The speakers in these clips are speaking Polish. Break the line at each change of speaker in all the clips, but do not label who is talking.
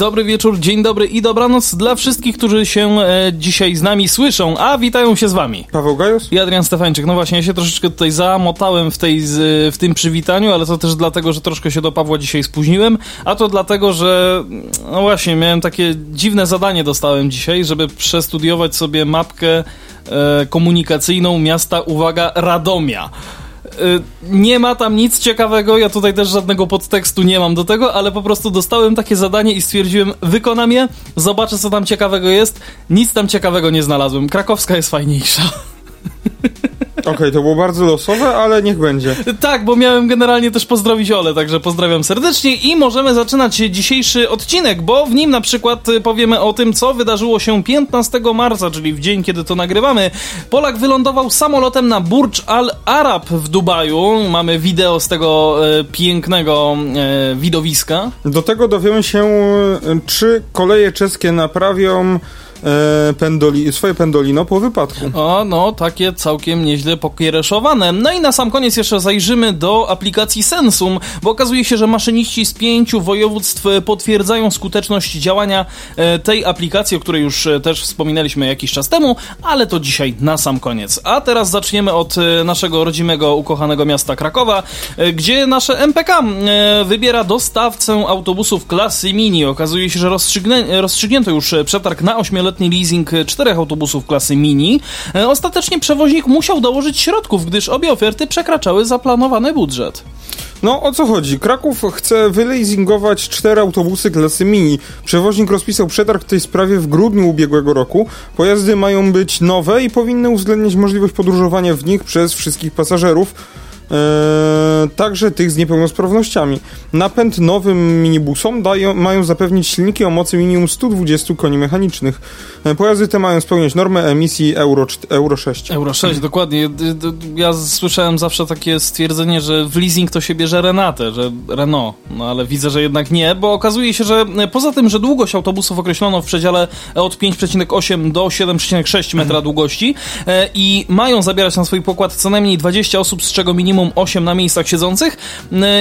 Dobry wieczór, dzień dobry i dobranoc dla wszystkich, którzy się e, dzisiaj z nami słyszą, a witają się z wami.
Paweł Gajos?
I Adrian Stefańczyk. No właśnie, ja się troszeczkę tutaj zamotałem w, tej, z, w tym przywitaniu, ale to też dlatego, że troszkę się do Pawła dzisiaj spóźniłem, a to dlatego, że no właśnie, miałem takie dziwne zadanie dostałem dzisiaj, żeby przestudiować sobie mapkę e, komunikacyjną miasta, uwaga, Radomia. Y, nie ma tam nic ciekawego, ja tutaj też żadnego podtekstu nie mam do tego, ale po prostu dostałem takie zadanie i stwierdziłem, wykonam je, zobaczę co tam ciekawego jest. Nic tam ciekawego nie znalazłem. Krakowska jest fajniejsza.
Okej, okay, to było bardzo losowe, ale niech będzie.
Tak, bo miałem generalnie też pozdrowić Ole, także pozdrawiam serdecznie i możemy zaczynać dzisiejszy odcinek, bo w nim na przykład powiemy o tym, co wydarzyło się 15 marca, czyli w dzień, kiedy to nagrywamy. Polak wylądował samolotem na Burj Al Arab w Dubaju. Mamy wideo z tego e, pięknego e, widowiska.
Do tego dowiemy się, czy koleje czeskie naprawią e, pendoli, swoje pendolino po wypadku.
O, no, takie całkiem nieźle pokiereszowane. No i na sam koniec jeszcze zajrzymy do aplikacji Sensum, bo okazuje się, że maszyniści z pięciu województw potwierdzają skuteczność działania e, tej aplikacji, o której już e, też wspominaliśmy jakiś czas temu, ale to dzisiaj na sam koniec. A teraz zaczniemy od e, naszego rodzimego, ukochanego miasta Krakowa, gdzie nasze MPK wybiera dostawcę autobusów klasy mini. Okazuje się, że rozstrzygnięto już przetarg na 8 letni leasing czterech autobusów klasy mini, e, ostatecznie przewoźnik musiał dołożyć środków, gdyż obie oferty przekraczały zaplanowany budżet.
No o co chodzi? Kraków chce wyleasingować cztery autobusy klasy mini. Przewoźnik rozpisał przetarg w tej sprawie w grudniu ubiegłego roku. Pojazdy mają być nowe i powinny uwzględniać możliwość podróżowania w nich przez wszystkich pasażerów także tych z niepełnosprawnościami. Napęd nowym minibusom dają, mają zapewnić silniki o mocy minimum 120 koni mechanicznych. Eee, pojazdy te mają spełniać normę emisji Euro, Euro 6.
Euro 6, dokładnie. Ja słyszałem zawsze takie stwierdzenie, że w leasing to się bierze Renate, że Renault, no ale widzę, że jednak nie, bo okazuje się, że poza tym, że długość autobusów określono w przedziale od 5,8 do 7,6 metra mhm. długości e, i mają zabierać na swój pokład co najmniej 20 osób, z czego minimum minimum 8 na miejscach siedzących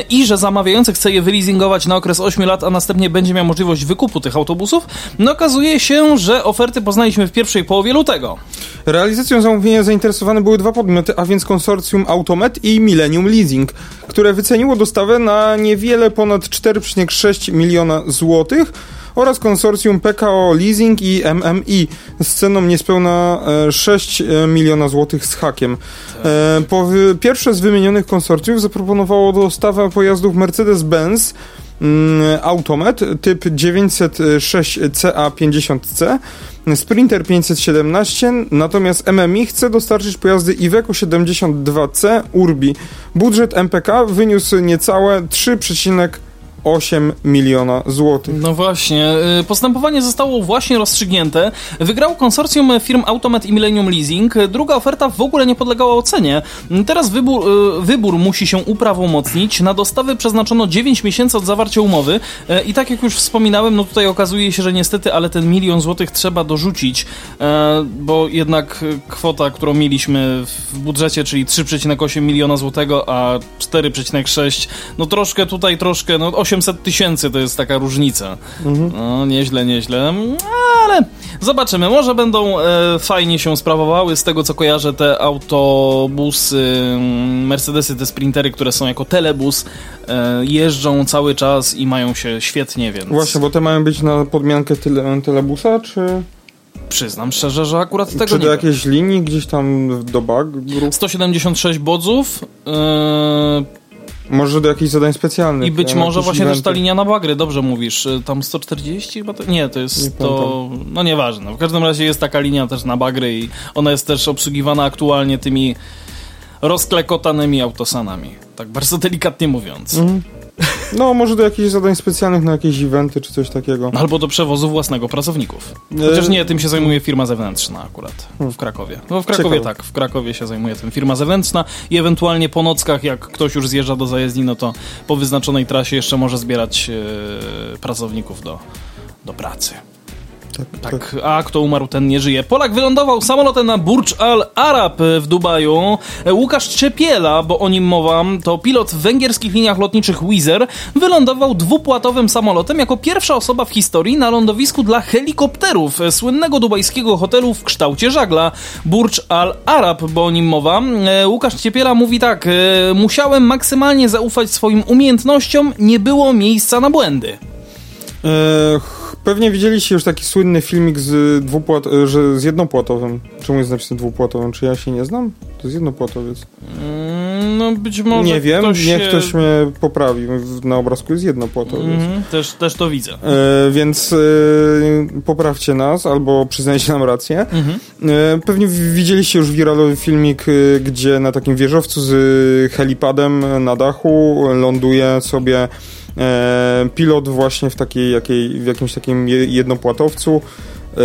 i że zamawiający chce je wyleasingować na okres 8 lat, a następnie będzie miał możliwość wykupu tych autobusów, no okazuje się, że oferty poznaliśmy w pierwszej połowie lutego.
Realizacją zamówienia zainteresowane były dwa podmioty, a więc konsorcjum Automet i Millennium Leasing, które wyceniło dostawę na niewiele ponad 4,6 miliona złotych oraz konsorcjum PKO Leasing i MMI z ceną niespełna 6 e, miliona złotych z hakiem. E, po, pierwsze z wymienionych konsorcjów zaproponowało dostawę pojazdów Mercedes-Benz mm, Automet typ 906CA50C Sprinter 517, natomiast MMI chce dostarczyć pojazdy Iveco 72C Urbi. Budżet MPK wyniósł niecałe 3,5 8 miliona złotych.
No właśnie. Y, postępowanie zostało właśnie rozstrzygnięte. Wygrał konsorcjum firm Automat i Millennium Leasing. Druga oferta w ogóle nie podlegała ocenie. Teraz wybór, y, wybór musi się uprawomocnić. Na dostawy przeznaczono 9 miesięcy od zawarcia umowy y, i tak jak już wspominałem, no tutaj okazuje się, że niestety, ale ten milion złotych trzeba dorzucić, bo jednak kwota, którą mieliśmy w budżecie, czyli 3,8 miliona złotego, a 4,6, no troszkę tutaj, troszkę, no 800 tysięcy to jest taka różnica. Mhm. No, nieźle, nieźle. Ale zobaczymy. Może będą e, fajnie się sprawowały. Z tego co kojarzę, te autobusy, mm, Mercedesy, te sprintery, które są jako telebus, e, jeżdżą cały czas i mają się świetnie, więc.
Właśnie, bo te mają być na podmiankę tyle, telebusa, czy.
Przyznam szczerze, że akurat tego
Czy
nie
do jakiejś linii gdzieś tam do bag?
176 bodzów, yy,
może do jakichś zadań specjalnych.
I być może właśnie eventy. też ta linia na bagry, dobrze mówisz. Y, tam 140 chyba? To, nie, to jest nie to... No nieważne. W każdym razie jest taka linia też na bagry i ona jest też obsługiwana aktualnie tymi rozklekotanymi autosanami. Tak bardzo delikatnie mówiąc. Mhm.
No, może do jakichś zadań specjalnych na jakieś eventy czy coś takiego.
Albo do przewozu własnego pracowników. Chociaż nie, tym się zajmuje firma zewnętrzna akurat w Krakowie. No w Krakowie
Ciekawe.
tak, w Krakowie się zajmuje tym firma zewnętrzna i ewentualnie po nockach, jak ktoś już zjeżdża do zajezdni, no to po wyznaczonej trasie jeszcze może zbierać e, pracowników do, do pracy. Tak, a kto umarł, ten nie żyje. Polak wylądował samolotem na Burj Al Arab w Dubaju. Łukasz Czepiela, bo o nim mowa, to pilot w węgierskich liniach lotniczych Wizz Air, wylądował dwupłatowym samolotem jako pierwsza osoba w historii na lądowisku dla helikopterów słynnego dubajskiego hotelu w kształcie żagla Burj Al Arab, bo o nim mowa. E, Łukasz Ciepiela mówi tak: e, Musiałem maksymalnie zaufać swoim umiejętnościom, nie było miejsca na błędy.
E, ch- pewnie widzieliście już taki słynny filmik z, dwupłat, e, że z jednopłatowym. Czemu jest napisane dwupłatowym? Czy ja się nie znam? To jest jednopłatowiec.
Mm, No być może
nie wiem,
ktoś
niech
się-
ktoś mnie poprawi. Na obrazku jest jednopłatowiec.
Mhm, też, też to widzę.
E, więc e, poprawcie nas albo przyznajcie nam rację.
Mhm.
E, pewnie widzieliście już wiralowy filmik, e, gdzie na takim wieżowcu z helipadem na dachu ląduje sobie pilot właśnie w takiej jakiej, w jakimś takim je- jednopłatowcu. E,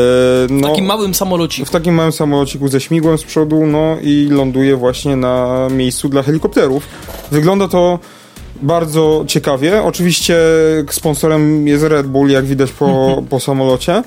no,
Takim małym samolociku.
w takim małym samolociku ze śmigłem z przodu, no i ląduje właśnie na miejscu dla helikopterów. Wygląda to bardzo ciekawie. Oczywiście sponsorem jest Red Bull, jak widać po, po samolocie.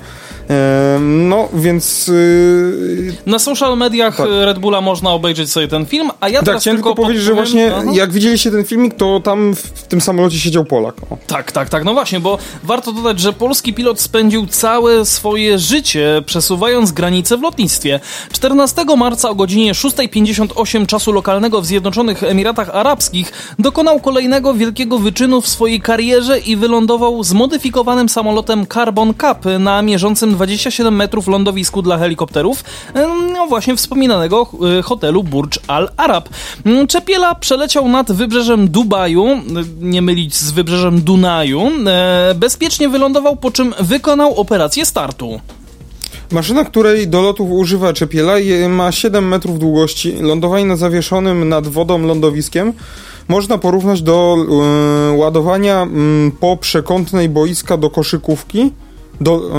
No, więc yy,
Na social mediach
Tak.
Red Bulla można obejrzeć sobie ten film, a ja
tak,
teraz
chciałem tylko powiedzieć, że
podpowiem-
właśnie
Aha.
jak widzieliście ten filmik, to tam w, w tym samolocie siedział Polak. O.
Tak, tak, tak, no właśnie, bo warto dodać, że polski pilot spędził całe swoje życie przesuwając granice w lotnictwie. 14 marca o godzinie 6.58 czasu lokalnego w Zjednoczonych Emiratach Arabskich dokonał kolejnego wielkiego wyczynu w swojej karierze i wylądował zmodyfikowanym samolotem Carbon Cup na mierzącym 27 metrów lądowisku dla helikopterów, no właśnie wspominanego e, hotelu Burj Al Arab. Mm, Czepiela przeleciał nad wybrzeżem Dubaju, e, nie mylić z wybrzeżem Dunaju, e, bezpiecznie wylądował, po czym wykonał operację startu.
Maszyna, której do lotów używa Czepiela, ma 7 metrów długości. Lądowanie na zawieszonym nad wodą lądowiskiem można porównać do e, ładowania mm, po przekątnej boiska do koszykówki. Do,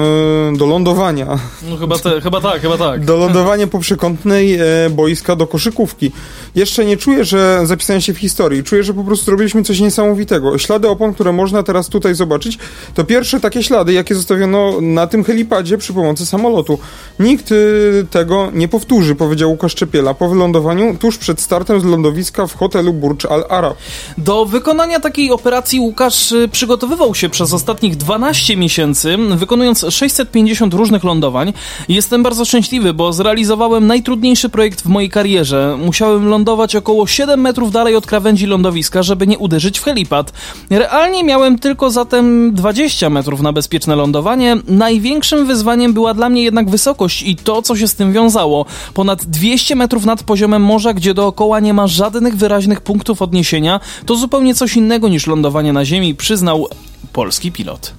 e, do lądowania.
No chyba, te, chyba tak, chyba tak.
Do lądowania po przekątnej e, boiska do koszykówki. Jeszcze nie czuję, że zapisałem się w historii. Czuję, że po prostu zrobiliśmy coś niesamowitego. Ślady opon, które można teraz tutaj zobaczyć, to pierwsze takie ślady, jakie zostawiono na tym helipadzie przy pomocy samolotu. Nikt y, tego nie powtórzy, powiedział Łukasz Czepiela po wylądowaniu tuż przed startem z lądowiska w hotelu Burj Al Arab.
Do wykonania takiej operacji Łukasz przygotowywał się przez ostatnich 12 miesięcy, wykonując 650 różnych lądowań. Jestem bardzo szczęśliwy, bo zrealizowałem najtrudniejszy projekt w mojej karierze. Musiałem lądować około 7 metrów dalej od krawędzi lądowiska, żeby nie uderzyć w helipad. Realnie miałem tylko zatem 20 metrów na bezpieczne lądowanie. Największym wyzwaniem była dla mnie jednak wysokość i to, co się z tym wiązało. Ponad 200 metrów nad poziomem morza, gdzie dookoła nie ma żadnych wyraźnych punktów odniesienia, to zupełnie coś innego niż lądowanie na ziemi, przyznał polski pilot.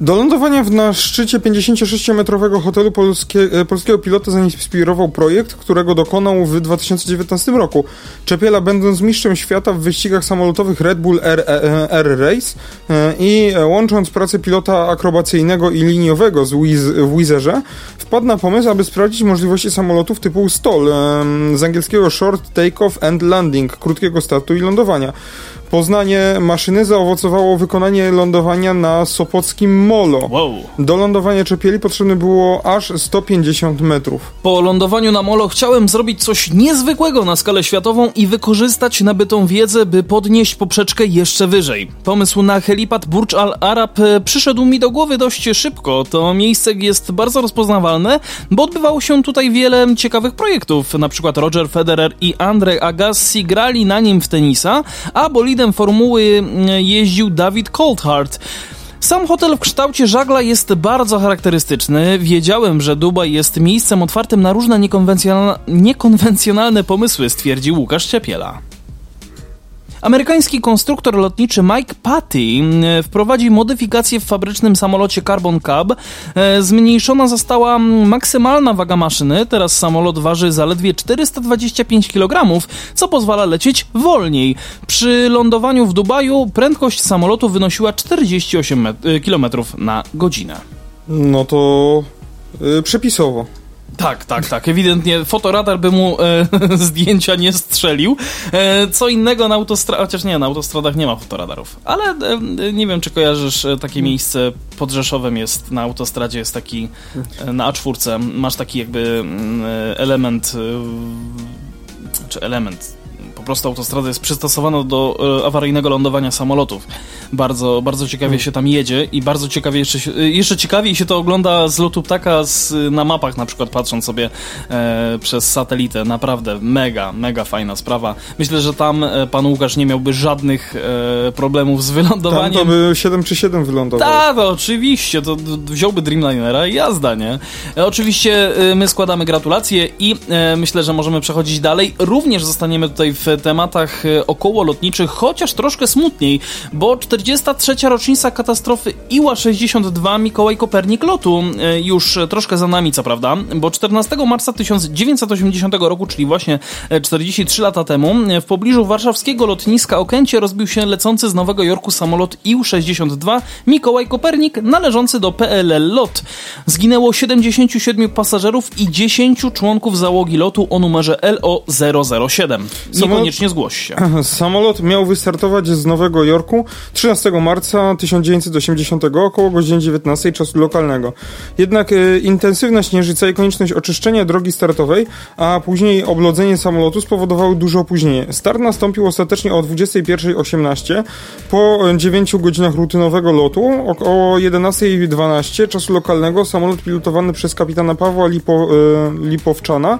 Do lądowania w- na szczycie 56-metrowego hotelu polskie, e, polskiego pilota zainspirował projekt, którego dokonał w 2019 roku. Czepiela, będąc mistrzem świata w wyścigach samolotowych Red Bull Air, e, Air Race e, i e, łącząc pracę pilota akrobacyjnego i liniowego z Wiz, w Wizerze, wpadł na pomysł, aby sprawdzić możliwości samolotów typu STOL, z angielskiego Short Takeoff and Landing, krótkiego startu i lądowania. Poznanie maszyny zaowocowało wykonanie lądowania na Sopockim Molo.
Wow.
Do lądowania czepieli potrzebne było aż 150 metrów.
Po lądowaniu na Molo chciałem zrobić coś niezwykłego na skalę światową i wykorzystać nabytą wiedzę, by podnieść poprzeczkę jeszcze wyżej. Pomysł na helipad Burj Al Arab e, przyszedł mi do głowy dość szybko. To miejsce jest bardzo rozpoznawalne, bo odbywało się tutaj wiele ciekawych projektów. Na przykład Roger Federer i Andre Agassi grali na nim w tenisa, a formuły mm, jeździł David Coulthard. Sam hotel w kształcie żagla jest bardzo charakterystyczny. Wiedziałem, że Dubaj jest miejscem otwartym na różne niekonwencjonalne pomysły, stwierdził Łukasz Ciepiela. Amerykański konstruktor lotniczy Mike Patty e, wprowadzi modyfikację w fabrycznym samolocie Carbon Cab. E, zmniejszona została maksymalna waga maszyny. Teraz samolot waży zaledwie 425 kg, co pozwala lecieć wolniej. Przy lądowaniu w Dubaju prędkość samolotu wynosiła 48 km na godzinę.
No to yy, przepisowo.
Tak, tak, tak. Ewidentnie fotoradar by mu e, zdjęcia nie strzelił. E, co innego na autostradach, chociaż nie, na autostradach nie ma fotoradarów. Ale e, nie wiem, czy kojarzysz e, takie miejsce pod Rzeszowem jest, na autostradzie jest taki, e, na A4 masz taki jakby mm, e, element, czy element, prostu autostrada jest przystosowana do e, awaryjnego lądowania samolotów. Bardzo, bardzo ciekawie hmm. się tam jedzie i bardzo ciekawie jeszcze, się, e, jeszcze ciekawiej się to ogląda z lotu ptaka z, na mapach, na przykład patrząc sobie e, przez satelitę. Naprawdę mega, mega fajna sprawa. Myślę, że tam e, pan Łukasz nie miałby żadnych e, problemów z wylądowaniem.
Tam to by 7 czy 7 wylądował.
Tak, oczywiście. To, to wziąłby Dreamlinera i jazda, nie? E, oczywiście my składamy gratulacje i myślę, że możemy przechodzić dalej. Również zostaniemy tutaj w tematach okołolotniczych, chociaż troszkę smutniej, bo 43. rocznica katastrofy Iła-62 Mikołaj Kopernik lotu e, już troszkę za nami, co prawda, bo 14 marca 1980 roku, czyli właśnie 43 e, lata temu, w pobliżu warszawskiego lotniska Okęcie rozbił się lecący z Nowego Jorku samolot Ił-62 Mikołaj Kopernik należący do PLL LOT. Zginęło 77 pasażerów i 10 członków załogi lotu o numerze LO007. Niekoniecznie zgłoś się.
Samolot miał wystartować z Nowego Jorku 13 marca 1980 około godziny 19 czasu lokalnego. Jednak e, intensywna śnieżyca i konieczność oczyszczenia drogi startowej, a później oblodzenie samolotu spowodowały duże opóźnienie. Start nastąpił ostatecznie o 21.18 po 9 godzinach rutynowego lotu. Około 11.12 czasu lokalnego samolot pilotowany przez kapitana Pawła Lipo, e, Lipowczana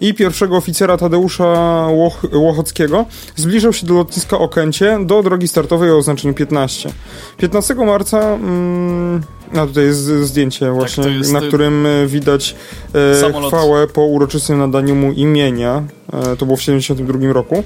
i pierwszego oficera Tadeusza Łoch, Łochockiego zbliżał się do lotniska Okęcie do drogi startowej o oznaczeniu 15. 15 marca. Mm, a tutaj jest zdjęcie tak, właśnie, tak, jest, na którym e, widać e, chwałę po uroczystym nadaniu mu imienia. E, to było w 1972 roku.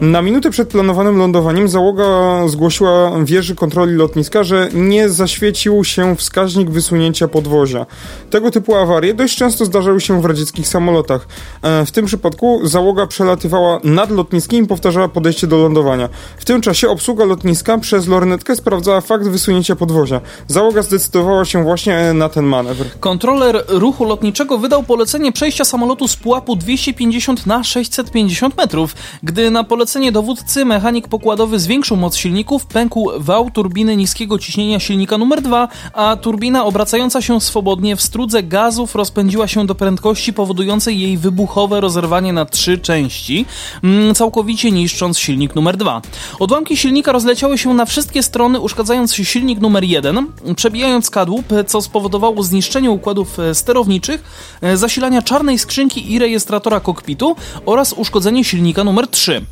Na minutę przed planowanym lądowaniem załoga zgłosiła wieży kontroli lotniska, że nie zaświecił się wskaźnik wysunięcia podwozia. Tego typu awarie dość często zdarzały się w radzieckich samolotach. E, w tym przypadku załoga przelatywała nad lotniskiem i powtarzała podejście do lądowania. W tym czasie obsługa lotniska przez lornetkę sprawdzała fakt wysunięcia podwozia. Załoga zdecydowała się właśnie na ten manewr.
Kontroler ruchu lotniczego wydał polecenie przejścia samolotu z pułapu 250 na 650 metrów. Gdy na polecenie dowódcy mechanik pokładowy zwiększył moc silników, pękł wał turbiny niskiego ciśnienia silnika numer 2, a turbina obracająca się swobodnie w strudze gazów rozpędziła się do prędkości powodującej jej wybuchowe rozerwanie na trzy części, mm, całkowicie niszcząc silnik numer 2. Odłamki silnika rozleciały się na wszystkie strony, uszkadzając silnik numer 1, przebijając kadłub, co spowodowało zniszczenie układów e, sterowniczych, e, zasilania czarnej skrzynki i rejestratora kokpitu oraz uszkodzenie silnika numer 3.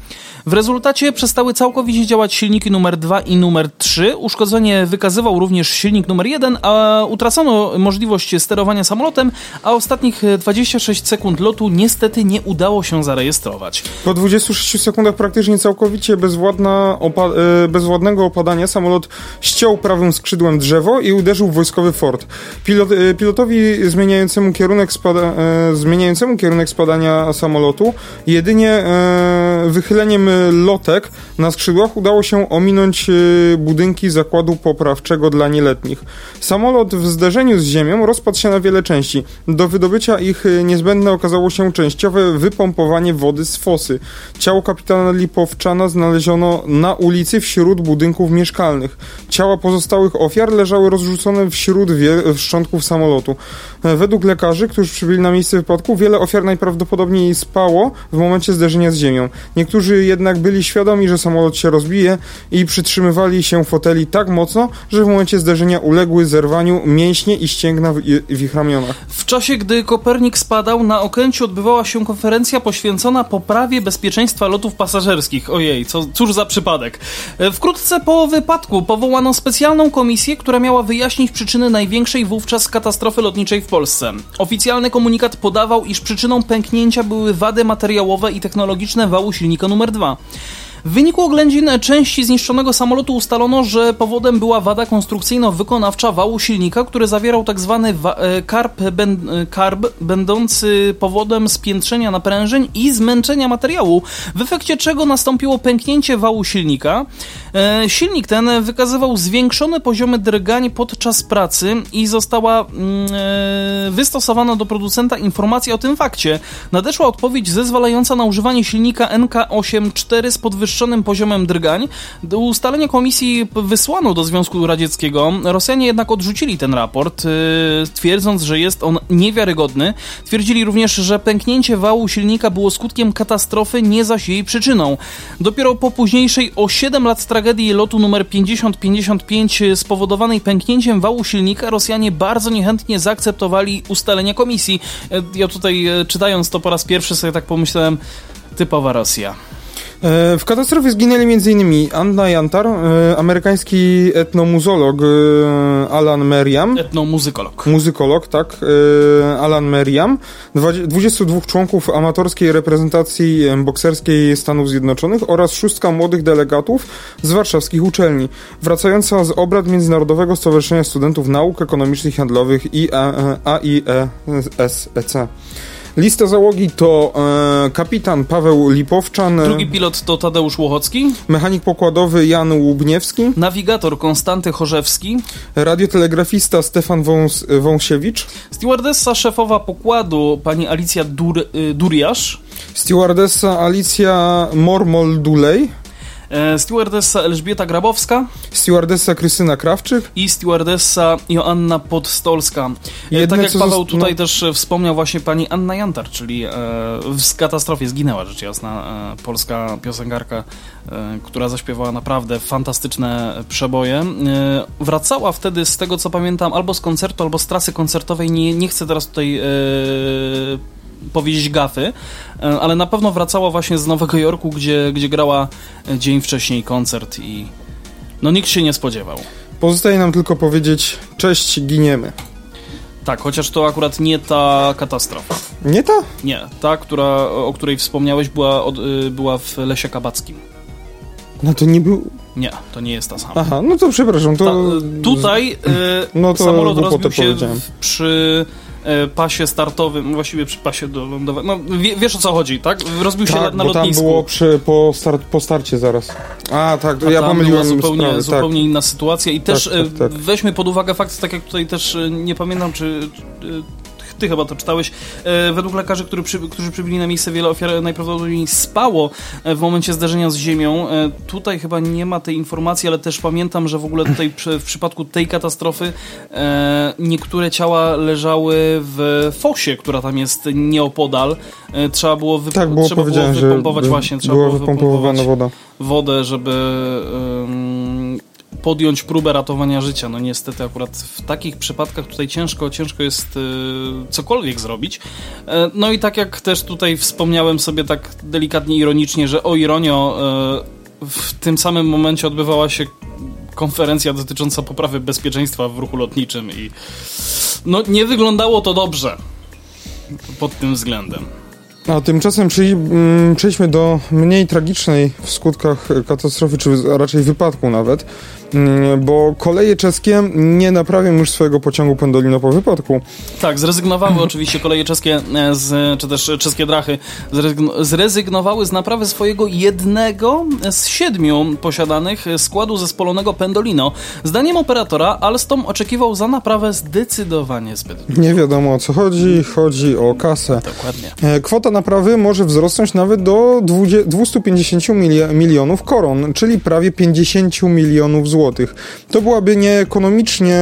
W rezultacie przestały całkowicie działać silniki numer 2 i numer 3. Uszkodzenie wykazywał również silnik numer 1, a utracono możliwość sterowania samolotem, a ostatnich 26 sekund lotu niestety nie udało się zarejestrować.
Po 26 sekundach praktycznie całkowicie bezwładna opa e, bezwładnego opadania samolot ściął prawym skrzydłem drzewo i uderzył w wojskowy fort. Pilot, e, pilotowi zmieniającemu kierunek, spada, e, zmieniającemu kierunek spadania samolotu jedynie wychyleniem lotek na skrzydłach udało się ominąć y, budynki zakładu poprawczego dla nieletnich. Samolot w zderzeniu z ziemią rozpadł się na wiele części. Do wydobycia ich y, niezbędne okazało się częściowe wypompowanie wody z fosy. Ciało kapitana Lipowczana znaleziono na ulicy wśród budynków mieszkalnych. Ciała pozostałych ofiar leżały rozrzucone wśród szczątków samolotu. E, według lekarzy, którzy przybyli na miejsce wypadku, wiele ofiar najprawdopodobniej spało w momencie zderzenia z ziemią. Niektórzy jednak jednak byli świadomi, że samolot się rozbije i przytrzymywali się foteli tak mocno, że w momencie zderzenia uległy zerwaniu mięśnie i ścięgna w, w ich ramionach.
W czasie, gdy Kopernik spadał, na Okęciu odbywała się konferencja poświęcona poprawie bezpieczeństwa lotów pasażerskich. Ojej, co, cóż za przypadek. E, wkrótce po wypadku powołano specjalną komisję, która miała wyjaśnić przyczyny największej wówczas katastrofy lotniczej w Polsce. Oficjalny komunikat podawał, iż przyczyną pęknięcia były wady materiałowe i technologiczne wału silnika numer 2. now. W wyniku oględzin części zniszczonego samolotu ustalono, że powodem była wada konstrukcyjno-wykonawcza wału silnika, który zawierał tzw. Tak e, karb, ben, e, karb, będący powodem spiętrzenia naprężeń i zmęczenia materiału, w efekcie czego nastąpiło pęknięcie wału silnika. E, silnik ten wykazywał zwiększone poziomy drgań podczas pracy i została mm, wystosowana do producenta informacja o tym fakcie. Nadeszła odpowiedź zezwalająca na używanie silnika NK84 z podwyższonym poziomem drgań. Do ustalenia komisji wysłano do Związku Radzieckiego. Rosjanie jednak odrzucili ten raport, yy, twierdząc, że jest on niewiarygodny. Twierdzili również, że pęknięcie wału silnika było skutkiem katastrofy, nie zaś jej przyczyną. Dopiero po późniejszej o 7 lat tragedii lotu numer 5055 spowodowanej pęknięciem wału silnika Rosjanie bardzo niechętnie zaakceptowali ustalenia komisji. Yy, ja tutaj yy, czytając to po raz pierwszy sobie tak pomyślałem, typowa Rosja.
E, w katastrofie zginęli m.in. Anna Jantar, e, amerykański etnomuzolog e, Alan Merriam.
Etnomuzykolog.
Muzykolog, tak. Alan Merriam. 22 członków amatorskiej reprezentacji bokserskiej Stanów Zjednoczonych oraz szóstka młodych delegatów z warszawskich uczelni, wracająca z obrad Międzynarodowego Stowarzyszenia Studentów Nauk Ekonomicznych i Handlowych AIESEC. Lista załogi to e, kapitan Paweł Lipowczan.
Drugi pilot to Tadeusz Łochocki.
Mechanik pokładowy Jan Łubniewski.
Nawigator Konstanty Chorzewski.
Radiotelegrafista Stefan Wąs Wąsiewicz.
Stewardessa szefowa pokładu pani Alicja Dur y, Duriasz.
Stewardessa Alicja Mormol-Dulej.
E, stewardessa Elżbieta Grabowska.
Stewardessa Krystyna Krawczyk.
I stewardessa Joanna Podstolska. E, tak jak Paweł tutaj no... też wspomniał właśnie pani Anna Jantar, czyli e, w katastrofie zginęła rzecz jasna e, polska piosenkarka, która zaśpiewała naprawdę fantastyczne przeboje. Wracała wtedy z tego co pamiętam albo z koncertu, albo z trasy koncertowej. Nie, nie chcę teraz tutaj powiedzieć gafy, e, ale na pewno wracała właśnie z Nowego Jorku, gdzie, gdzie grała e, dzień wcześniej koncert i no nikt się nie spodziewał.
Pozostaje nam tylko powiedzieć cześć, giniemy.
Tak, chociaż to akurat nie ta katastrofa.
Nie ta?
Nie, ta, która, o której wspomniałeś, była, od, y, była w Lesie Kabackim.
No to nie był...
Nie, to nie jest ta sama.
Aha, no to przepraszam, to... Ta,
tutaj y, no to samolot rozbił się w, przy pasie startowym, właściwie przy pasie do lądowania. No, wiesz o co chodzi, tak? Rozbił tak, się na, na lotnisku.
tam było przy, po, start, po starcie zaraz. A, tak, to ja pomyliłem
zupełnie,
sprawy,
zupełnie
tak.
inna sytuacja i też tak, tak, tak, weźmy pod uwagę fakt, tak jak tutaj też e, nie pamiętam, czy, czy ty chyba to czytałeś, e, według lekarzy, który przy, którzy przybyli na miejsce, wiele ofiar najprawdopodobniej spało e, w momencie zdarzenia z ziemią. E, tutaj chyba nie ma tej informacji, ale też pamiętam, że w ogóle tutaj w przypadku tej katastrofy e, niektóre ciała leżały w fosie, która tam jest nieopodal. E, trzeba było, wyp
tak, było
trzeba było wypompować właśnie, trzeba
było wypompować woda.
wodę, żeby podjąć próbę ratowania życia. No niestety akurat w takich przypadkach tutaj ciężko, ciężko jest y, cokolwiek zrobić. E, no i tak jak też tutaj wspomniałem sobie tak delikatnie ironicznie, że o ironio e, w tym samym momencie odbywała się konferencja dotycząca poprawy bezpieczeństwa w ruchu lotniczym i no nie wyglądało to dobrze pod tym względem.
A tymczasem mm, przejdźmy do mniej tragicznej w skutkach katastrofy, czy raczej wypadku nawet, bo koleje czeskie nie naprawią już swojego pociągu Pendolino po wypadku.
Tak, zrezygnowały oczywiście koleje czeskie, e, z, czy też czeskie drachy, zrezygnowały z naprawy swojego jednego z siedmiu posiadanych składu zespolonego Pendolino. Zdaniem operatora Alstom oczekiwał za naprawę zdecydowanie zbyt
Nie wiadomo o co chodzi, chodzi o kasę.
Dokładnie.
E, kwota naprawy może wzrosnąć nawet do 250 milionów koron, czyli prawie 50 milionów złotych zł. To byłaby nieekonomicznie,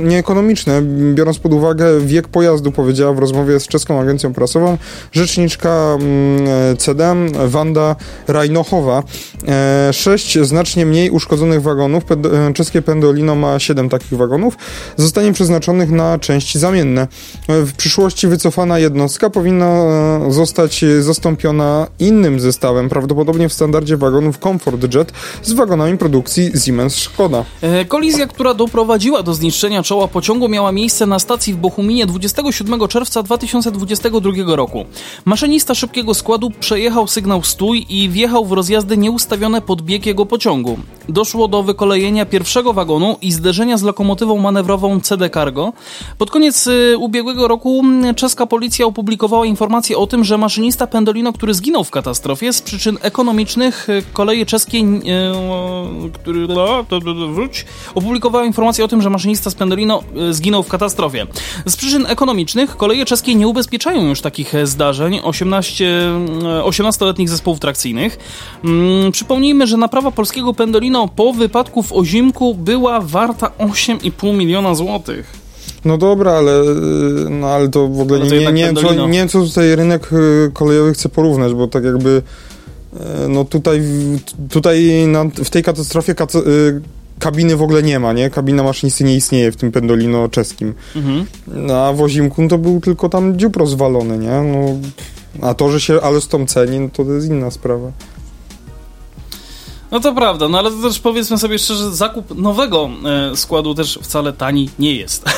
nieekonomiczne, biorąc pod uwagę wiek pojazdu, powiedziała w rozmowie z czeską agencją prasową rzeczniczka mm, CD Wanda Rajnochowa. E, sześć znacznie mniej uszkodzonych wagonów, e, czeskie Pendolino ma siedem takich wagonów, zostanie przeznaczonych na części zamienne. W przyszłości wycofana jednostka powinna e, zostać zastąpiona innym zestawem, prawdopodobnie w standardzie wagonów Comfort Jet z wagonami produkcji Siemens szkoda.
E, kolizja, która doprowadziła do zniszczenia czoła pociągu, miała miejsce na stacji w Bochuminie 27 czerwca 2022 roku. Maszynista szybkiego składu przejechał sygnał stój i wjechał w rozjazdy nieustawione pod bieg jego pociągu. Doszło do wykolejenia pierwszego wagonu i zderzenia z lokomotywą manewrową CD Cargo. Pod koniec y, ubiegłego roku czeska policja opublikowała informację o tym, że maszynista Pendolino, który zginął w katastrofie z przyczyn ekonomicznych, y, koleje czeskie, który, no, to, to, wróć, opublikowała informację o tym, że maszynista z Pendolino y, zginął w katastrofie. Z przyczyn ekonomicznych koleje czeskie nie ubezpieczają już takich e, zdarzeń 18, e, 18-letnich zespołów trakcyjnych. Mm, Przypomnijmy, że naprawa polskiego Pendolino po wypadku w Ozimku była warta 8,5 miliona złotych.
No dobra, ale, no, ale to w ogóle
to
nie, nie, nie, wiem, co, nie wiem, co tutaj rynek kolejowy chce porównać, bo tak jakby no tutaj, w- tutaj na, w tej katastrofie kaca, y, kabiny w ogóle nie ma, nie? Kabina maszynisty nie istnieje w tym Pendolino czeskim.
Mhm.
No, a w Ozimku no, to był tylko tam dziób rozwalony, nie? No, a to, że się Alstom ceni, no to, to jest inna sprawa.
No to prawda, no ale to też powiedzmy sobie szczerze, zakup nowego e, składu też wcale tani nie jest.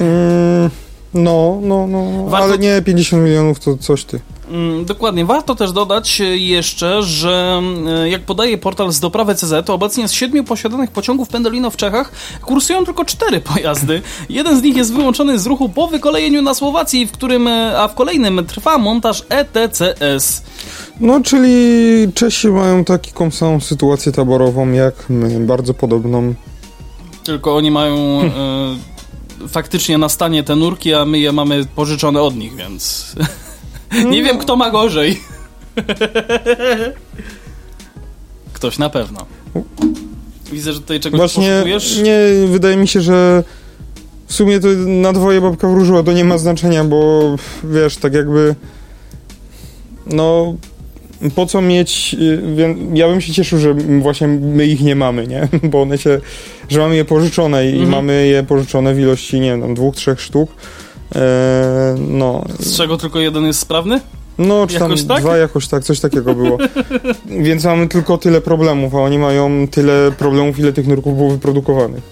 Mm, no, no, no,
Warto-
ale nie 50 milionów to coś ty.
Mm, Dokładnie. Warto też dodać e, jeszcze, że e, jak podaje portal z doprawy CZ, to obecnie z siedmiu posiadanych pociągów Pendolino w Czechach kursują tylko cztery pojazdy. Jeden z nich jest wyłączony z ruchu po wykolejeniu na Słowacji, w którym, e, a w kolejnym trwa montaż ETCS.
No, czyli Czesi mają taką samą sytuację taborową jak my, bardzo podobną.
Tylko oni mają faktycznie na stanie te nurki, a my je mamy pożyczone od nich, więc nie wiem kto ma gorzej. Ktoś na pewno. Widzę, że tutaj czegoś
Właśnie,
poszukujesz.
nie, wydaje mi się, że w sumie to na dwoje babka wróżyła, to nie ma znaczenia, bo wiesz, tak jakby no po co mieć, y, ja bym się cieszył, że właśnie my ich nie mamy, nie? Bo one się, że mamy je pożyczone i
Mhm.
mamy je pożyczone w ilości, nie wiem, tam dwóch, trzech sztuk. Eee, no,
Z czego tylko jeden jest sprawny?
No, czy tam
Jakoś tak?
dwa jakoś tak, coś takiego było. Więc mamy tylko tyle problemów, a oni mają tyle problemów, ile tych nurków było wyprodukowanych.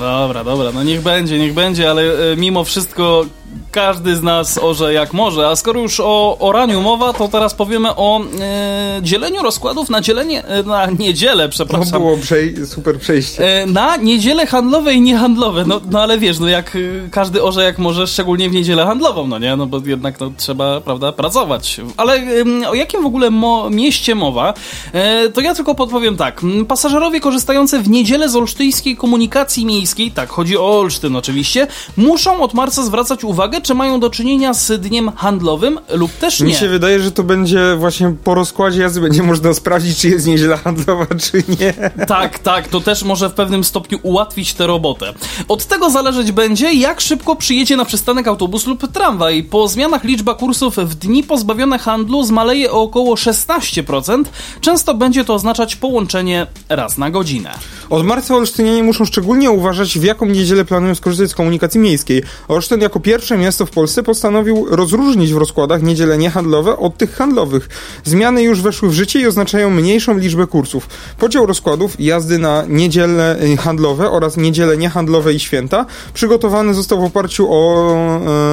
Dobra, dobra, no niech będzie, niech będzie, ale e, mimo wszystko każdy z nas orze jak może. A skoro już o oraniu mowa, to teraz powiemy o e, dzieleniu rozkładów na dzielenie, e, na niedzielę,
To
przepraszam.
No, było przej- super przejście.
E, Na niedzielę handlowe i niehandlowe. No, no ale wiesz, no jak y, każdy orze jak może, szczególnie w niedzielę handlową, no nie? No bo jednak no, trzeba, prawda, pracować. Ale ym, o jakim w ogóle mo- mieście mowa? E, to ja tylko podpowiem tak. Pasażerowie korzystający w niedzielę z olsztyńskiej komunikacji miejskiej, tak, chodzi o Olsztyn oczywiście, muszą od marca zwracać uwagę, czy mają do czynienia z dniem handlowym lub też
Mi
nie.
się wydaje, że to będzie właśnie po rozkładzie jazdy będzie można sprawdzić, czy jest niedziela handlowa, czy nie.
Tak, tak, to też może w pewnym stopniu ułatwić tę robotę. Od tego zależeć będzie, jak szybko przyjedzie na przystanek autobus lub tramwaj. Po zmianach liczba kursów w dni pozbawione handlu zmaleje o około 16%. Często będzie to oznaczać połączenie raz na godzinę.
Od marca olsztynianie muszą szczególnie uważać, w jaką niedzielę planują skorzystać z komunikacji miejskiej. Olsztyn jako pierwsze miasto w Polsce postanowił rozróżnić w rozkładach niedziele niehandlowe od tych handlowych. Zmiany już weszły w życie i oznaczają mniejszą liczbę kursów. Podział rozkładów jazdy na niedziele y, handlowe oraz niedziele niehandlowe i święta przygotowany został w oparciu o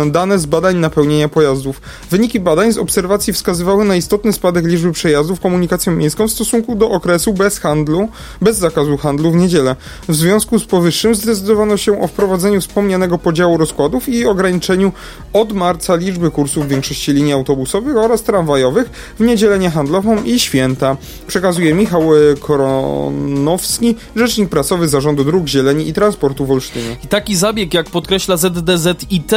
e, dane z badań napełnienia pojazdów. Wyniki badań z obserwacji wskazywały na istotny spadek liczby przejazdów komunikacją miejską w stosunku do okresu bez handlu, bez zakazu handlu w niedzielę. W związku z powyższym zdecydowano się o wprowadzeniu wspomnianego podziału rozkładów i ograniczeniu od marca liczby kursów w większości linii autobusowych oraz tramwajowych w niedzielę niehandlową i święta. Przekazuje Michał e, Koronowski, rzecznik prasowy Zarządu Dróg Zieleni i Transportu w Olsztynie.
I taki zabieg, jak podkreśla ZDZIT,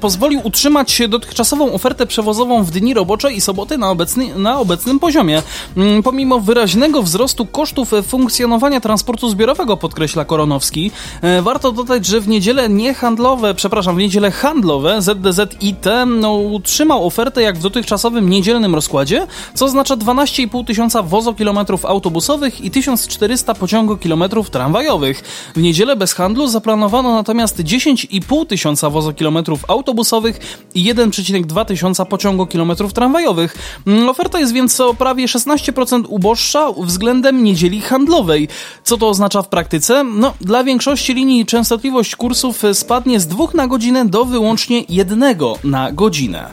pozwolił utrzymać dotychczasową ofertę przewozową w dni robocze i soboty na, obecny, na obecnym poziomie. Mm, Pomimo wyraźnego wzrostu kosztów e, funkcjonowania transportu zbiorowego, podkreśla Koronowski, e, warto dodać, że w niedzielę niehandlowe, przepraszam, w niedzielę handlowe niedzielę ZDZ IT no, utrzymał ofertę jak w dotychczasowym niedzielnym rozkładzie, co oznacza 12,5 tysiąca wozokilometrów autobusowych i 1400 pociągokilometrów tramwajowych. W niedzielę bez handlu zaplanowano natomiast 10,5 tysiąca wozokilometrów autobusowych i 1,2 tysiąca pociągokilometrów tramwajowych. Mm, Oferta jest więc o prawie 16% uboższa względem niedzieli handlowej. Co to oznacza w praktyce? No, dla większości linii częstotliwość kursów spadnie z dwóch na godzinę do wyłącznie jednego na godzinę.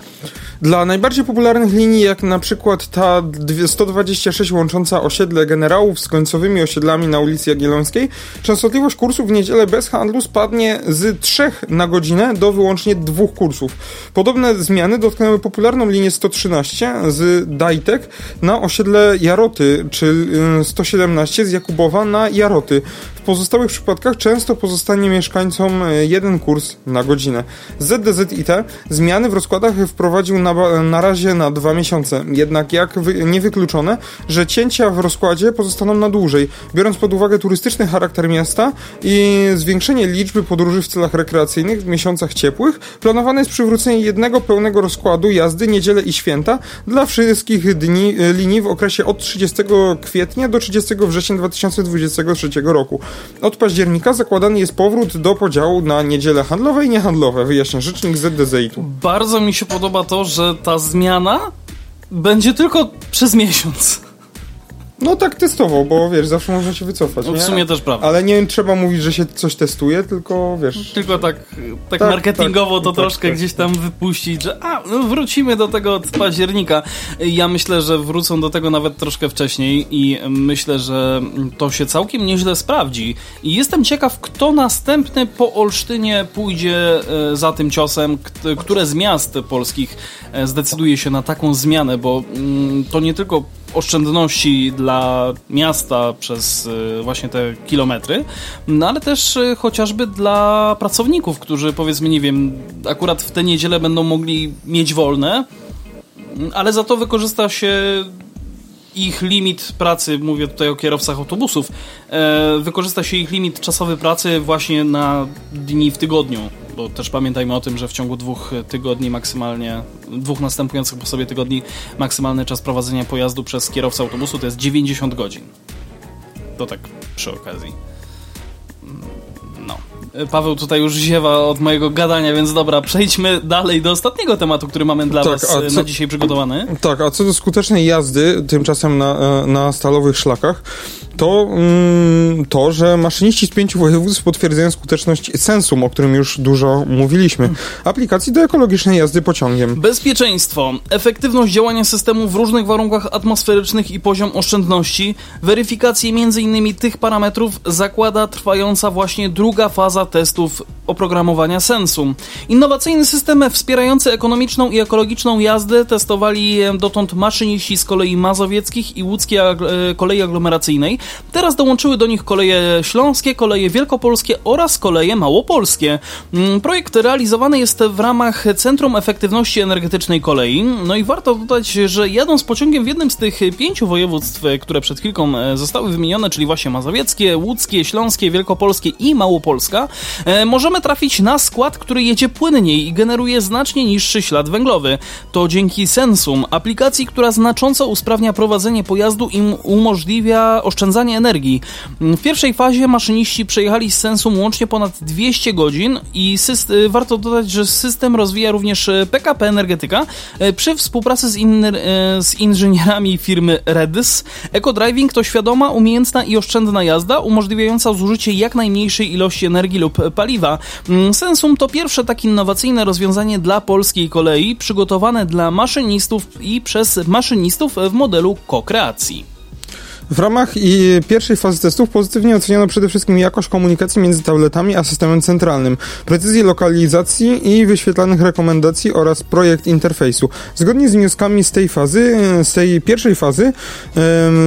Dla najbardziej popularnych linii, jak na przykład ta 126 łącząca osiedle generałów z końcowymi osiedlami na ulicy Jagiellońskiej, częstotliwość kursów w niedzielę bez handlu spadnie z 3 na godzinę do wyłącznie dwóch kursów. Podobne zmiany dotknęły popularną linię 113 z Dajtek na osiedle Jaroty, czy 117 z Jakubowa na Jaroty. Pozostałych przypadkach często pozostanie mieszkańcom jeden kurs na godzinę. ZDZIT zmiany w rozkładach wprowadził na na, razie na dwa miesiące. Jednak jak wy, niewykluczone, że cięcia w rozkładzie pozostaną na dłużej. Biorąc pod uwagę turystyczny charakter miasta i zwiększenie liczby podróży w celach rekreacyjnych w miesiącach ciepłych, planowane jest przywrócenie jednego pełnego rozkładu jazdy niedzielę i święta dla wszystkich dni, linii w okresie od 30 kwietnia do 30 września 2023 roku. Od października zakładany jest powrót do podziału na niedziele handlowe i niehandlowe, wyjaśnia rzecznik ZDZ-u.
Bardzo mi się podoba to, że ta zmiana będzie tylko przez miesiąc.
No tak testowo, bo wiesz, zawsze można się wycofać.
No, w
nie?
sumie też prawda.
Ale nie trzeba mówić, że się coś testuje, tylko wiesz.
Tylko tak, tak, tak marketingowo tak, to tak, troszkę tak. gdzieś tam wypuścić, że a, no wrócimy do tego od października. Ja myślę, że wrócą do tego nawet troszkę wcześniej i myślę, że to się całkiem nieźle sprawdzi. I jestem ciekaw, kto następny po Olsztynie pójdzie e, za tym ciosem, które z miast polskich e, zdecyduje się na taką zmianę, bo mm, to nie tylko oszczędności dla miasta przez y, właśnie te kilometry, no ale też y, chociażby dla pracowników, którzy powiedzmy, nie wiem, akurat w tę niedzielę będą mogli mieć wolne, ale za to wykorzysta się ich limit pracy, mówię tutaj o kierowcach autobusów, e, wykorzysta się ich limit czasowy pracy właśnie na dni w tygodniu bo też pamiętajmy o tym, że w ciągu dwóch tygodni maksymalnie, dwóch następujących po sobie tygodni maksymalny czas prowadzenia pojazdu przez kierowcę autobusu to jest 90 godzin. To tak przy okazji. No. Paweł tutaj już ziewa od mojego gadania, więc dobra, przejdźmy dalej do ostatniego tematu, który mamy dla tak, Was co, na dzisiaj przygotowany.
Tak, a co do skutecznej jazdy tymczasem na, e, na stalowych szlakach, to mm, to, że maszyniści z pięciu województw potwierdzają skuteczność Sensum, o którym już dużo mówiliśmy, aplikacji do ekologicznej jazdy pociągiem.
Bezpieczeństwo, efektywność działania systemu w różnych warunkach atmosferycznych i poziom oszczędności, weryfikację m.in. tych parametrów zakłada trwająca właśnie druga faza testów oprogramowania Sensum. Innowacyjny system wspierający ekonomiczną i ekologiczną jazdę testowali dotąd maszyniści z kolei mazowieckich i łódzkiej kolei aglomeracyjnej. Teraz dołączyły do nich koleje śląskie, koleje wielkopolskie oraz koleje małopolskie. Mm, projekt realizowany jest w ramach Centrum Efektywności Energetycznej Kolei. No i warto dodać, że jadąc pociągiem w jednym z tych pięciu województw, które przed chwilką e, zostały wymienione, czyli właśnie mazowieckie, łódzkie, śląskie, wielkopolskie i małopolska, e, możemy trafić na skład, który jedzie płynniej i generuje znacznie niższy ślad węglowy. To dzięki Sensum, aplikacji, która znacząco usprawnia prowadzenie pojazdu i umożliwia oszczędzanie oszczędzanie energii. W pierwszej fazie maszyniści przejechali z Sensum łącznie ponad 200 godzin i y, warto dodać, że system rozwija również PKP y, Energetyka y, przy współpracy z, in z inżynierami firmy Redis. EcoDriving to świadoma, umiejętna i oszczędna jazda umożliwiająca zużycie jak najmniejszej ilości energii lub paliwa. Mm, Sensum to pierwsze tak innowacyjne rozwiązanie dla polskiej kolei przygotowane dla maszynistów i przez maszynistów w modelu ko-kreacji.
W ramach i pierwszej fazy testów pozytywnie oceniono przede wszystkim jakość komunikacji między tabletami a systemem centralnym, precyzję lokalizacji i wyświetlanych rekomendacji oraz projekt interfejsu. Zgodnie z wnioskami z tej fazy, z tej pierwszej fazy,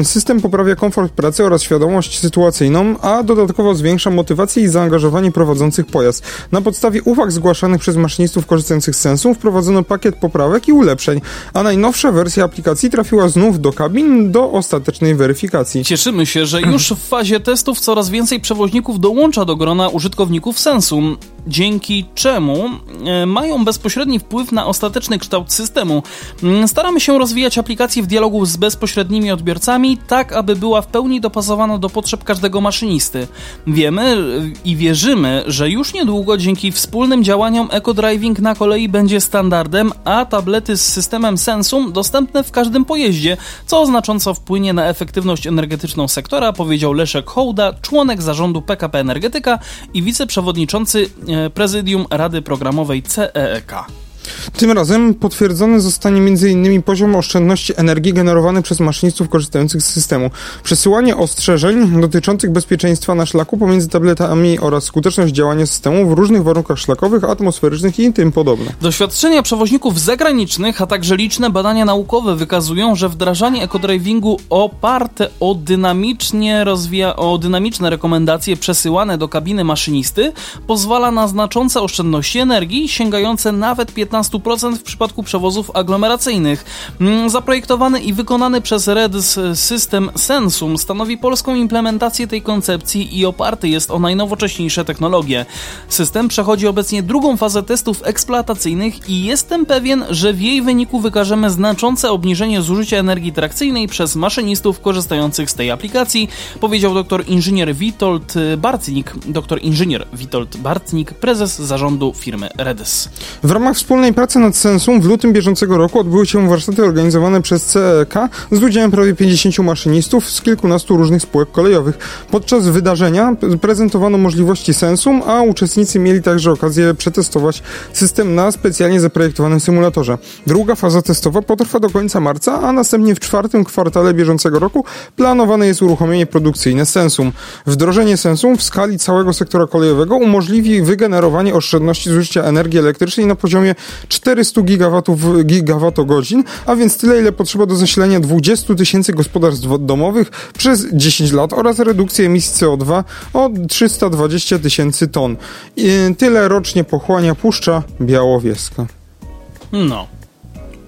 system poprawia komfort pracy oraz świadomość sytuacyjną, a dodatkowo zwiększa motywację i zaangażowanie prowadzących pojazd. Na podstawie uwag zgłaszanych przez maszynistów korzystających z sensu wprowadzono pakiet poprawek i ulepszeń, a najnowsza wersja aplikacji trafiła znów do kabin do ostatecznej weryfikacji aplikacji.
Cieszymy się, że już w fazie testów coraz więcej przewoźników dołącza do grona użytkowników Sensum, dzięki czemu e, mają bezpośredni wpływ na ostateczny kształt systemu. Mm, staramy się rozwijać aplikację w dialogu z bezpośrednimi odbiorcami, tak aby była w pełni dopasowana do potrzeb każdego maszynisty. Wiemy e, i wierzymy, że już niedługo dzięki wspólnym działaniom EcoDriving na kolei będzie standardem, a tablety z systemem Sensum dostępne w każdym pojeździe, co znacząco wpłynie na efektywność energetyczną sektora, powiedział Leszek Hołda, członek zarządu PKP Energetyka i wiceprzewodniczący e, prezydium Rady Programowej CEEK.
Tym razem potwierdzony zostanie m.in. poziom oszczędności energii generowany przez maszynistów korzystających z systemu, przesyłanie ostrzeżeń dotyczących bezpieczeństwa na szlaku pomiędzy tabletami oraz skuteczność działania systemu w różnych warunkach szlakowych, atmosferycznych i tym podobne.
Doświadczenia przewoźników zagranicznych, a także liczne badania naukowe wykazują, że wdrażanie ekodrivingu oparte o dynamicznie rozwija, o dynamiczne rekomendacje przesyłane do kabiny maszynisty pozwala na znaczące oszczędności energii sięgające nawet 15 15% w przypadku przewozów aglomeracyjnych. Mm, zaprojektowany i wykonany przez REDS system Sensum stanowi polską implementację tej koncepcji i oparty jest o najnowocześniejsze technologie. System przechodzi obecnie drugą fazę testów eksploatacyjnych i jestem pewien, że w jej wyniku wykażemy znaczące obniżenie zużycia energii trakcyjnej przez maszynistów korzystających z tej aplikacji, powiedział dr inżynier Witold Bartnik, dr inżynier Witold Bartnik, prezes zarządu firmy REDS.
W ramach wspólnej wspólnej pracy nad Sensum w lutym bieżącego roku odbyły się warsztaty organizowane przez CEK z udziałem prawie 50 maszynistów z kilkunastu różnych spółek kolejowych. Podczas wydarzenia prezentowano możliwości Sensum, a uczestnicy mieli także okazję przetestować system na specjalnie zaprojektowanym symulatorze. Druga faza testowa potrwa do końca marca, a następnie w czwartym kwartale bieżącego roku planowane jest uruchomienie produkcyjne Sensum. Wdrożenie Sensum w skali całego sektora kolejowego umożliwi wygenerowanie oszczędności zużycia energii elektrycznej na poziomie 400 gigawatów, gigawatogodzin, a więc tyle, ile potrzeba do zasilania 20 tysięcy gospodarstw domowych przez 10 lat oraz redukcję emisji CO2 o 320 tysięcy ton. I tyle rocznie pochłania Puszcza Białowieska.
No.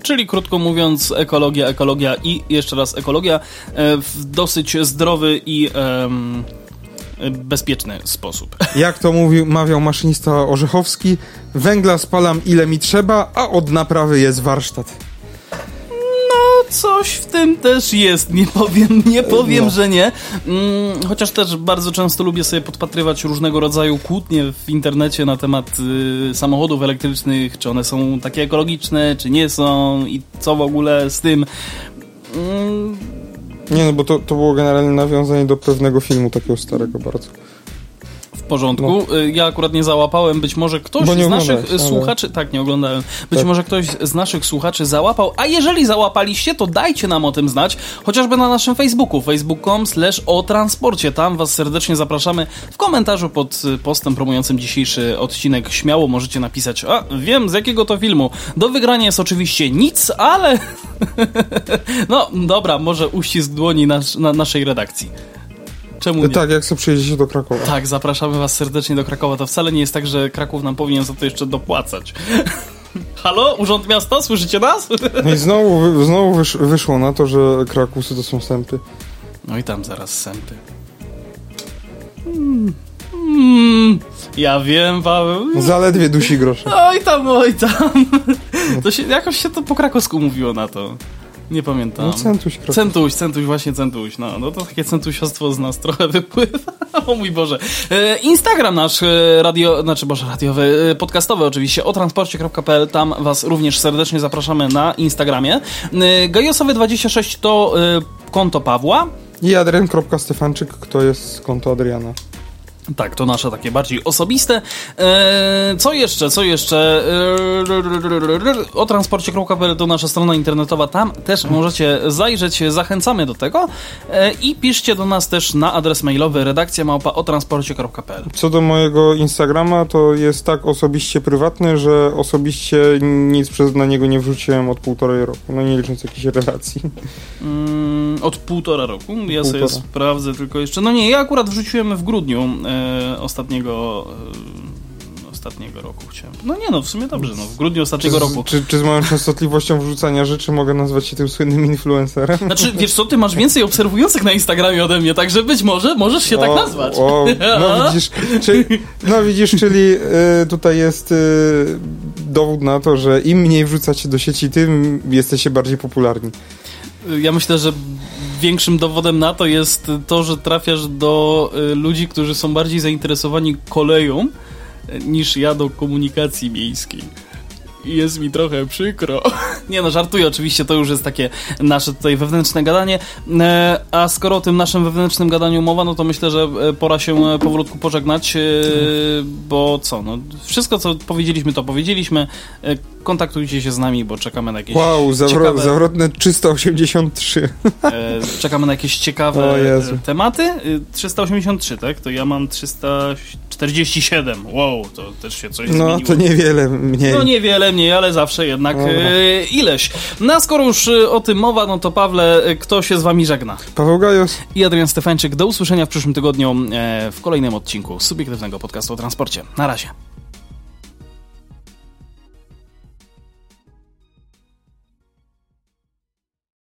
Czyli krótko mówiąc, ekologia, ekologia i jeszcze raz ekologia e, w dosyć zdrowy i bezpieczny sposób.
Jak to mówił, mawiał maszynista Orzechowski, węgla spalam ile mi trzeba, a od naprawy jest warsztat.
No, coś w tym też jest, nie powiem, nie powiem, no. że nie. Mm, chociaż też bardzo często lubię sobie podpatrywać różnego rodzaju kłótnie w internecie na temat y, samochodów elektrycznych, czy one są takie ekologiczne, czy nie są i co w ogóle z tym.
Nie, no bo to, to było generalnie nawiązanie do pewnego filmu takiego starego bardzo.
Porządku. No. Y, ja akurat nie załapałem, być może ktoś z naszych ale... słuchaczy, tak, nie oglądałem, być tak. może ktoś z naszych słuchaczy załapał, a jeżeli załapaliście, to dajcie nam o tym znać, chociażby na naszym Facebooku, facebook.com slash o transporcie, tam was serdecznie zapraszamy. W komentarzu pod y, postem promującym dzisiejszy odcinek śmiało możecie napisać, a wiem z jakiego to filmu. Do wygrania jest oczywiście nic, ale no dobra, może uścisk dłoni nas, na naszej redakcji. Czemu nie?
Tak, jak sobie przyjedziecie do Krakowa.
Tak, zapraszamy was serdecznie do Krakowa. To wcale nie jest tak, że Kraków nam powinien za to jeszcze dopłacać. Halo? Urząd Miasta? Słyszycie nas?
No i znowu, znowu wysz, wyszło na to, że Krakusy to są sępy.
No i tam zaraz sępy. Hmm. Hmm. Ja wiem, Paweł.
Zaledwie dusi grosze.
Oj tam, oj tam. To się, jakoś się to po krakowsku mówiło na to. Nie pamiętam.
No centuś.
Centuś, centuś, właśnie centuś. No, no to takie centusiostwo z nas trochę wypływa. o mój Boże. E, Instagram nasz e, radio, znaczy Boże, radiowy, e, podcastowy oczywiście, o transporcie.pl. Tam was również serdecznie zapraszamy na Instagramie. Gajosowy26 to konto Pawła.
I adrian.stefanczyk, kto jest konto Adriana.
Tak, to nasze takie bardziej osobiste. Eee, co jeszcze, co jeszcze? Eee, o transporcie.pl to nasza strona internetowa, tam też możecie zajrzeć, zachęcamy do tego eee, i piszcie do nas też na adres mailowy redakcja małpa o transporcie.pl.
Co do mojego Instagrama, to jest tak osobiście prywatny, że osobiście nic przez na niego nie wrzuciłem od półtorej roku, no nie licząc jakichś relacji.
Mm, od półtora roku? Ja półtora. sobie sprawdzę tylko jeszcze. No nie, ja akurat wrzuciłem w grudniu e, ostatniego, e, ostatniego roku chciałem. No nie no, w sumie dobrze, no w grudniu ostatniego
Czy,
roku.
z- czy, czy z moją częstotliwością wrzucania rzeczy mogę nazwać się tym słynnym influencerem?
Znaczy, wiesz co, ty masz więcej obserwujących na Instagramie ode mnie, także być może możesz się tak
O,
nazwać.
O, no widzisz, czy, no widzisz, czyli y, tutaj jest y, dowód na to, że im mniej wrzucacie do sieci, tym jesteście bardziej popularni.
Ja myślę, że większym dowodem na to jest to, że trafiasz do y, ludzi, którzy są bardziej zainteresowani koleją y, niż ja do komunikacji miejskiej. I Jest mi trochę przykro. Nie no, żartuję, oczywiście to już jest takie nasze tutaj wewnętrzne gadanie. E, A skoro o tym naszym wewnętrznym gadaniu mowa, no to myślę, że e, pora się e, powolutku pożegnać, bo co, no wszystko co powiedzieliśmy, to powiedzieliśmy. Kontaktujcie się z nami, bo czekamy na jakieś
Wow, zawro,
ciekawe...
zawrotne 383.
E, czekamy na jakieś ciekawe tematy. E, 383, tak? To ja mam 347. Wow, to też się coś
No
zmieniło.
to niewiele mniej.
No niewiele mniej, ale zawsze jednak e, ileś. No a skoro już e, o tym mowa, no to Pawle, e, kto się z wami żegna?
Paweł Gajos.
I Adrian Stefańczyk. Do usłyszenia w przyszłym tygodniu e, w kolejnym odcinku subiektywnego podcastu o transporcie. Na razie.